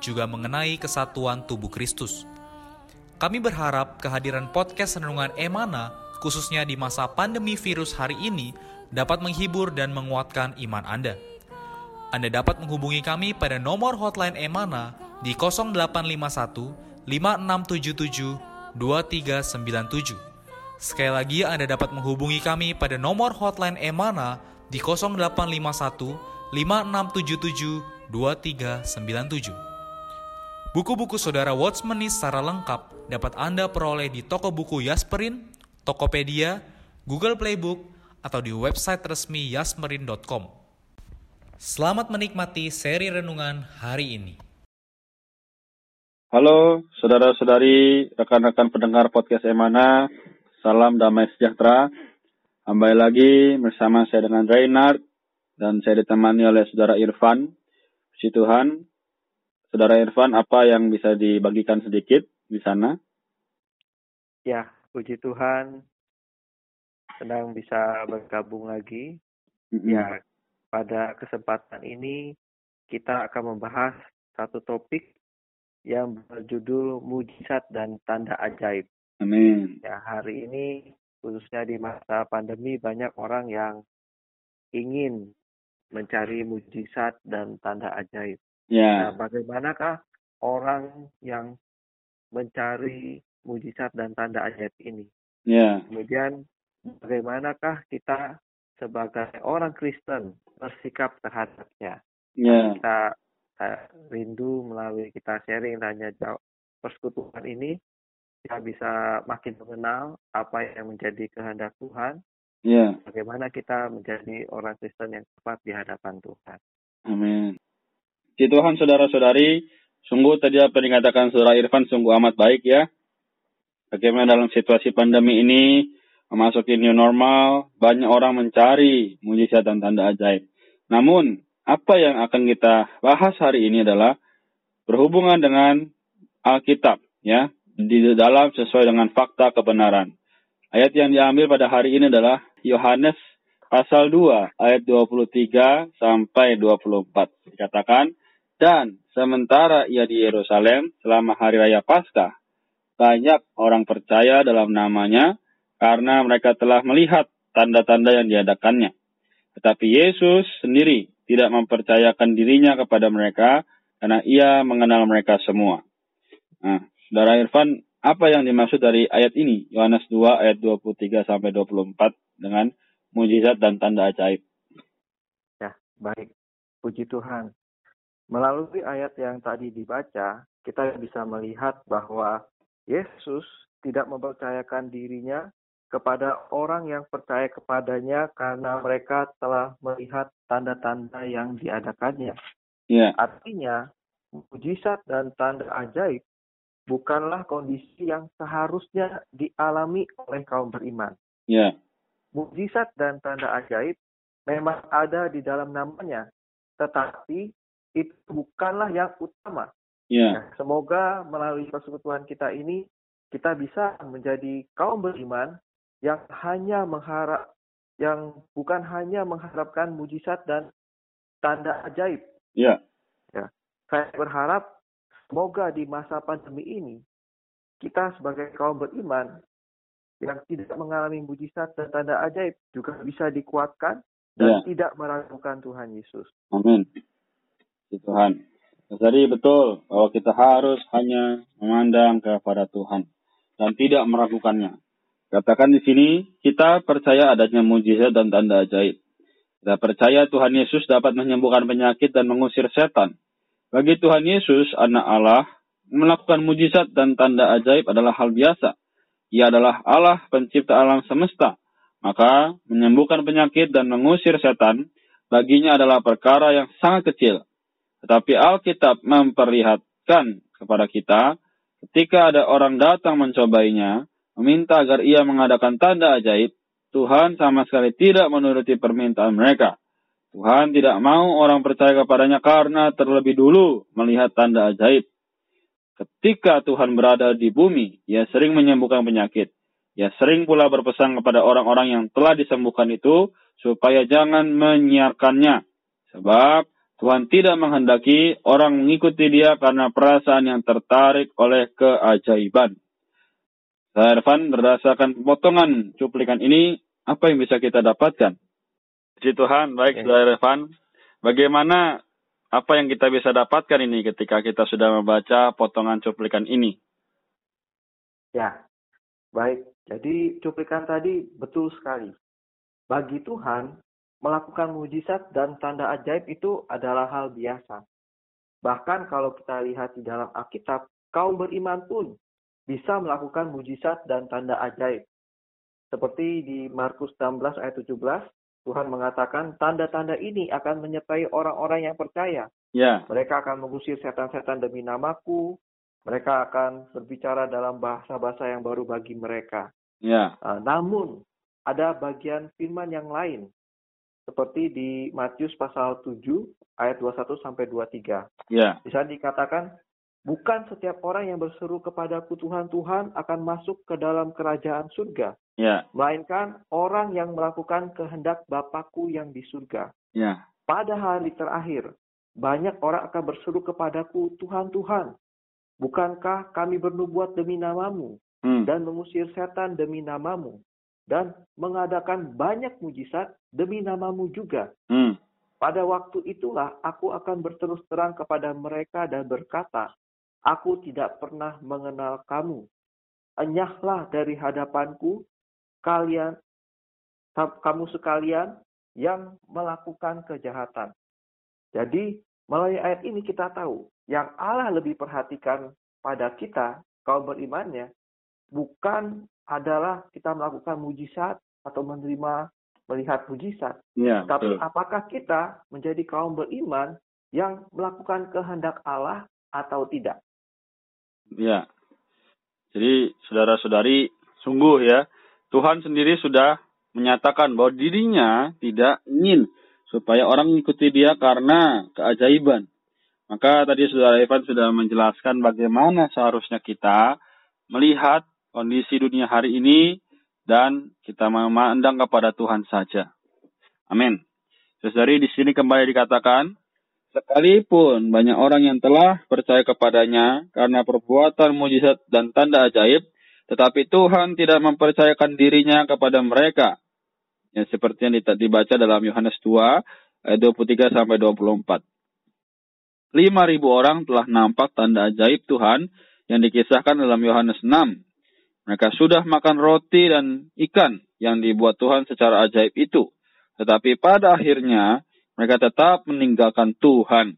juga mengenai kesatuan tubuh Kristus. Kami berharap kehadiran podcast Renungan Emana, khususnya di masa pandemi virus hari ini, dapat menghibur dan menguatkan iman Anda. Anda dapat menghubungi kami pada nomor hotline Emana di 0851 5677 2397. Sekali lagi Anda dapat menghubungi kami pada nomor hotline Emana di 0851 5677 2397. Buku-buku saudara Watchmeni secara lengkap dapat Anda peroleh di toko buku Yasmerin, Tokopedia, Google Playbook, atau di website resmi yasmerin.com. Selamat menikmati seri renungan hari ini. Halo, saudara-saudari, rekan-rekan pendengar podcast Emana, salam damai sejahtera. Kembali lagi bersama saya dengan Reynard, dan saya ditemani oleh saudara Irfan. Puji Tuhan, Saudara Irfan, apa yang bisa dibagikan sedikit di sana? Ya, puji Tuhan, sedang bisa bergabung lagi. Mm-hmm. Ya, pada kesempatan ini kita akan membahas satu topik yang berjudul mujizat dan tanda ajaib. Amin. Ya, hari ini khususnya di masa pandemi banyak orang yang ingin mencari mujizat dan tanda ajaib. Ya. Nah, bagaimanakah orang yang mencari mujizat dan tanda ajaib ini? Ya. Kemudian bagaimanakah kita sebagai orang Kristen bersikap terhadapnya? Ya. Kita saya rindu melalui kita sharing tanya jawab persekutuan ini kita bisa makin mengenal apa yang menjadi kehendak Tuhan. Ya. Bagaimana kita menjadi orang Kristen yang tepat di hadapan Tuhan. Amin. Di Tuhan saudara-saudari, sungguh tadi apa yang dikatakan saudara Irfan sungguh amat baik ya. Bagaimana dalam situasi pandemi ini, memasuki new normal, banyak orang mencari mujizat dan tanda ajaib. Namun, apa yang akan kita bahas hari ini adalah berhubungan dengan Alkitab, ya, di dalam sesuai dengan fakta kebenaran. Ayat yang diambil pada hari ini adalah Yohanes pasal 2 ayat 23 sampai 24. Dikatakan, dan sementara ia di Yerusalem selama hari raya Paskah, banyak orang percaya dalam namanya karena mereka telah melihat tanda-tanda yang diadakannya. Tetapi Yesus sendiri tidak mempercayakan dirinya kepada mereka karena ia mengenal mereka semua. Nah, Saudara Irfan, apa yang dimaksud dari ayat ini? Yohanes 2 ayat 23 sampai 24 dengan mujizat dan tanda ajaib. Ya, baik. Puji Tuhan. Melalui ayat yang tadi dibaca, kita bisa melihat bahwa Yesus tidak mempercayakan dirinya kepada orang yang percaya kepadanya karena mereka telah melihat tanda-tanda yang diadakannya. Yeah. Artinya, mujizat dan tanda ajaib bukanlah kondisi yang seharusnya dialami oleh kaum beriman. Yeah. Mujizat dan tanda ajaib memang ada di dalam namanya, tetapi itu bukanlah yang utama. Yeah. Ya, semoga melalui persekutuan kita ini kita bisa menjadi kaum beriman yang hanya mengharap yang bukan hanya mengharapkan mujizat dan tanda ajaib. Yeah. Ya. Saya berharap semoga di masa pandemi ini kita sebagai kaum beriman yang tidak mengalami mujizat dan tanda ajaib juga bisa dikuatkan dan yeah. tidak meragukan Tuhan Yesus. Amin. Tuhan. Jadi betul bahwa kita harus hanya memandang kepada Tuhan dan tidak meragukannya. Katakan di sini, kita percaya adanya mujizat dan tanda ajaib. Kita percaya Tuhan Yesus dapat menyembuhkan penyakit dan mengusir setan. Bagi Tuhan Yesus, anak Allah, melakukan mujizat dan tanda ajaib adalah hal biasa. Ia adalah Allah pencipta alam semesta. Maka, menyembuhkan penyakit dan mengusir setan baginya adalah perkara yang sangat kecil tetapi Alkitab memperlihatkan kepada kita ketika ada orang datang mencobainya, meminta agar ia mengadakan tanda ajaib, Tuhan sama sekali tidak menuruti permintaan mereka. Tuhan tidak mau orang percaya kepadanya karena terlebih dulu melihat tanda ajaib. Ketika Tuhan berada di bumi, ia sering menyembuhkan penyakit. Ia sering pula berpesan kepada orang-orang yang telah disembuhkan itu supaya jangan menyiarkannya. Sebab Tuhan tidak menghendaki orang mengikuti dia karena perasaan yang tertarik oleh keajaiban. Saya Irfan, berdasarkan potongan cuplikan ini, apa yang bisa kita dapatkan? Puji Tuhan, baik okay. Saudara Irfan. Bagaimana apa yang kita bisa dapatkan ini ketika kita sudah membaca potongan cuplikan ini? Ya, baik. Jadi cuplikan tadi betul sekali. Bagi Tuhan, melakukan mujizat dan tanda ajaib itu adalah hal biasa. Bahkan kalau kita lihat di dalam Alkitab, kaum beriman pun bisa melakukan mujizat dan tanda ajaib. Seperti di Markus 16 ayat 17, Tuhan mengatakan tanda-tanda ini akan menyertai orang-orang yang percaya. Ya. Mereka akan mengusir setan-setan demi namaku. Mereka akan berbicara dalam bahasa-bahasa yang baru bagi mereka. Ya. Uh, namun ada bagian firman yang lain seperti di Matius pasal 7 ayat 21 sampai 23. Ya. Di sana dikatakan Bukan setiap orang yang berseru kepadaku Tuhan Tuhan akan masuk ke dalam kerajaan surga. Ya. Melainkan orang yang melakukan kehendak Bapakku yang di surga. Ya. Pada hari terakhir, banyak orang akan berseru kepadaku Tuhan Tuhan. Bukankah kami bernubuat demi namamu hmm. dan mengusir setan demi namamu dan mengadakan banyak mujizat demi namamu juga? Hmm. Pada waktu itulah aku akan berterus terang kepada mereka dan berkata, Aku tidak pernah mengenal kamu. Enyahlah dari hadapanku, kalian, kamu sekalian yang melakukan kejahatan. Jadi, melalui ayat ini kita tahu yang Allah lebih perhatikan pada kita, kaum berimannya, bukan adalah kita melakukan mujizat atau menerima melihat mujizat. Ya, Tapi betul. apakah kita menjadi kaum beriman yang melakukan kehendak Allah atau tidak? Ya. Jadi saudara-saudari, sungguh ya, Tuhan sendiri sudah menyatakan bahwa dirinya tidak ingin supaya orang mengikuti dia karena keajaiban. Maka tadi saudara Evan sudah menjelaskan bagaimana seharusnya kita melihat kondisi dunia hari ini dan kita memandang kepada Tuhan saja. Amin. Saudari di sini kembali dikatakan Sekalipun banyak orang yang telah percaya kepadanya karena perbuatan mujizat dan tanda ajaib, tetapi Tuhan tidak mempercayakan dirinya kepada mereka. Ya, seperti yang dibaca dalam Yohanes 2 ayat 23 sampai 24. 5.000 orang telah nampak tanda ajaib Tuhan yang dikisahkan dalam Yohanes 6. Mereka sudah makan roti dan ikan yang dibuat Tuhan secara ajaib itu. Tetapi pada akhirnya mereka tetap meninggalkan Tuhan.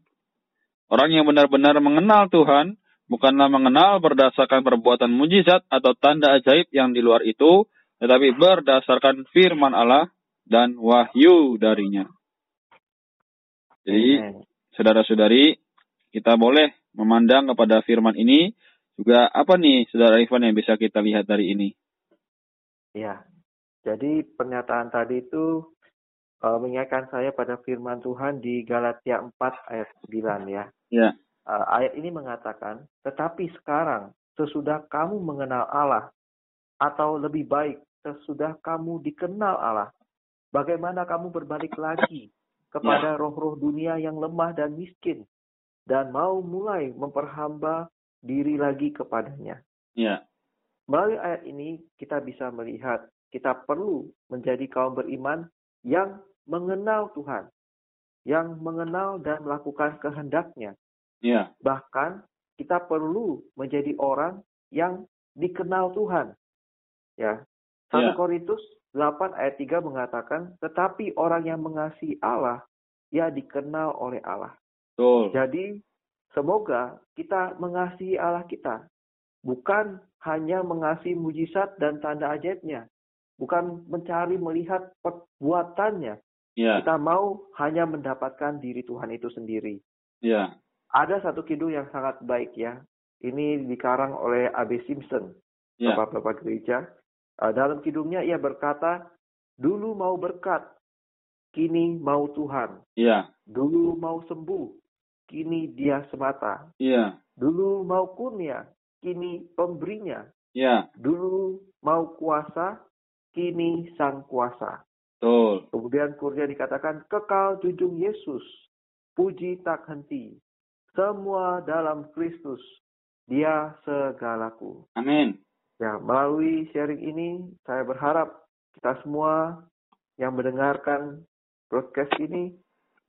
Orang yang benar-benar mengenal Tuhan bukanlah mengenal berdasarkan perbuatan mujizat atau tanda ajaib yang di luar itu, tetapi berdasarkan firman Allah dan wahyu darinya. Jadi, saudara-saudari, kita boleh memandang kepada firman ini juga apa nih saudara Ivan yang bisa kita lihat dari ini? Ya, jadi pernyataan tadi itu uh, mengingatkan saya pada firman Tuhan di Galatia 4 ayat 9 ya. Ya. Uh, ayat ini mengatakan, tetapi sekarang sesudah kamu mengenal Allah, atau lebih baik sesudah kamu dikenal Allah, bagaimana kamu berbalik lagi kepada ya. roh-roh dunia yang lemah dan miskin, dan mau mulai memperhamba diri lagi kepadanya. Ya. Melalui ayat ini kita bisa melihat kita perlu menjadi kaum beriman yang mengenal Tuhan, yang mengenal dan melakukan kehendaknya. Yeah. Bahkan kita perlu menjadi orang yang dikenal Tuhan. Ya. 1 yeah. Korintus 8 ayat 3 mengatakan, tetapi orang yang mengasihi Allah, ia dikenal oleh Allah. Betul. Jadi, semoga kita mengasihi Allah kita. Bukan hanya mengasihi mujizat dan tanda ajaibnya. Bukan mencari melihat perbuatannya. Yeah. Kita mau hanya mendapatkan diri Tuhan itu sendiri. Yeah. Ada satu kidung yang sangat baik ya. ini dikarang oleh A.B. Simpson, Ya. Bapak-bapak gereja. Uh, dalam kidungnya ia berkata, dulu mau berkat, kini mau Tuhan. Iya. Dulu mau sembuh, kini dia semata. Iya. Dulu mau kurnia, kini pemberinya. Iya. Dulu mau kuasa, kini sang kuasa. Betul. Kemudian kurnia dikatakan kekal junjung Yesus. Puji tak henti. Semua dalam Kristus. Dia segalaku. Amin. Ya, melalui sharing ini saya berharap kita semua yang mendengarkan broadcast ini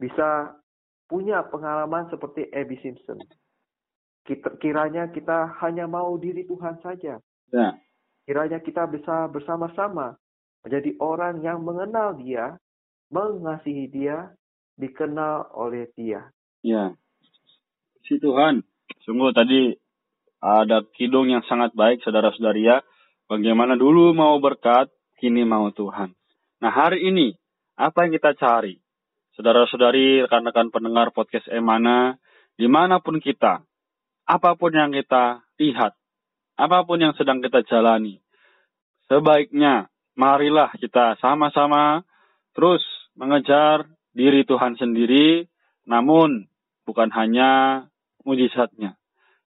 bisa punya pengalaman seperti Abby Simpson. Kita, kiranya kita hanya mau diri Tuhan saja. Ya. Kiranya kita bisa bersama-sama menjadi orang yang mengenal Dia, mengasihi Dia, dikenal oleh Dia. Ya. Si Tuhan. Sungguh tadi ada kidung yang sangat baik saudara-saudari ya. Bagaimana dulu mau berkat, kini mau Tuhan. Nah hari ini, apa yang kita cari? Saudara-saudari, rekan-rekan pendengar podcast Emana, di mana pun kita, apa pun yang kita lihat, apa pun yang sedang kita jalani, sebaiknya marilah kita sama-sama terus mengejar diri Tuhan sendiri, namun bukan hanya mujizatnya.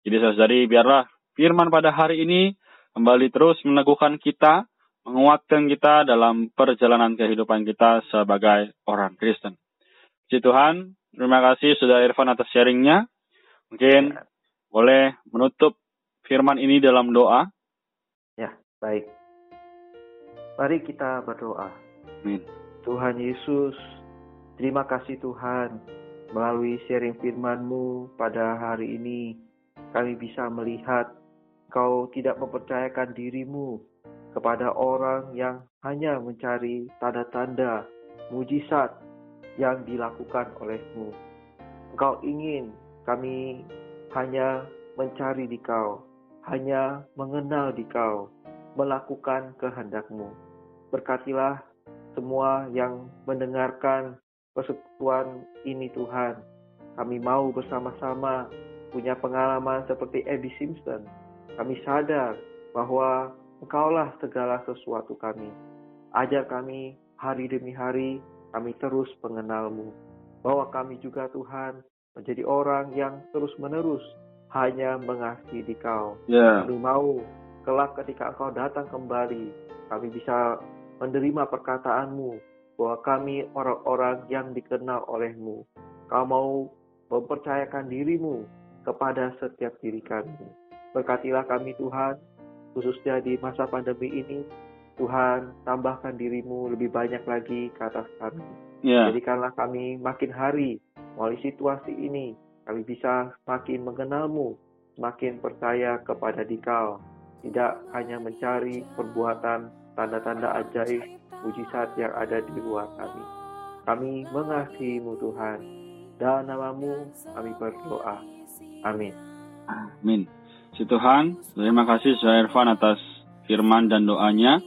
Jadi saudari, biarlah firman pada hari ini kembali terus meneguhkan kita, menguatkan kita dalam perjalanan kehidupan kita sebagai orang Kristen. Puji Tuhan, terima kasih sudah Irfan atas sharingnya. Mungkin boleh menutup firman ini dalam doa. Ya, baik. Mari kita berdoa. Amin. Tuhan Yesus, terima kasih Tuhan. Melalui sharing firman-Mu pada hari ini, kami bisa melihat Kau tidak mempercayakan dirimu kepada orang yang hanya mencari tanda-tanda mujizat yang dilakukan olehmu. Engkau ingin kami hanya mencari di kau, hanya mengenal di kau, melakukan kehendakmu. Berkatilah semua yang mendengarkan persekutuan ini Tuhan. Kami mau bersama-sama punya pengalaman seperti Abby Simpson. Kami sadar bahwa Engkaulah segala sesuatu kami. Ajar kami hari demi hari kami terus mengenalmu. Bahwa kami juga Tuhan menjadi orang yang terus-menerus hanya mengasihi di kau. Ya. Kami mau kelak ketika engkau datang kembali, kami bisa menerima perkataanmu bahwa kami orang-orang yang dikenal olehmu. Kau mau mempercayakan dirimu kepada setiap diri kami. Berkatilah kami Tuhan, khususnya di masa pandemi ini, Tuhan tambahkan dirimu lebih banyak lagi ke atas kami. Ya. Jadikanlah kami makin hari melalui situasi ini, kami bisa makin mengenalmu, semakin percaya kepada dikau. Tidak hanya mencari perbuatan tanda-tanda ajaib, mujizat yang ada di luar kami. Kami mengasihimu Tuhan. Dan namamu kami berdoa. Amin. Amin. Si Tuhan, terima kasih Saudara Irfan atas firman dan doanya.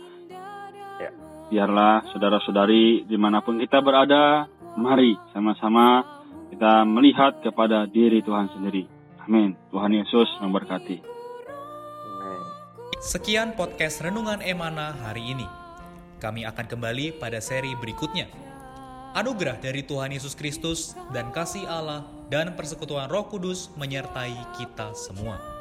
Biarlah saudara-saudari di mana pun kita berada, mari sama-sama kita melihat kepada diri Tuhan sendiri. Amin. Tuhan Yesus memberkati. Sekian podcast Renungan Emana hari ini. Kami akan kembali pada seri berikutnya. Anugerah dari Tuhan Yesus Kristus dan kasih Allah dan persekutuan Roh Kudus menyertai kita semua.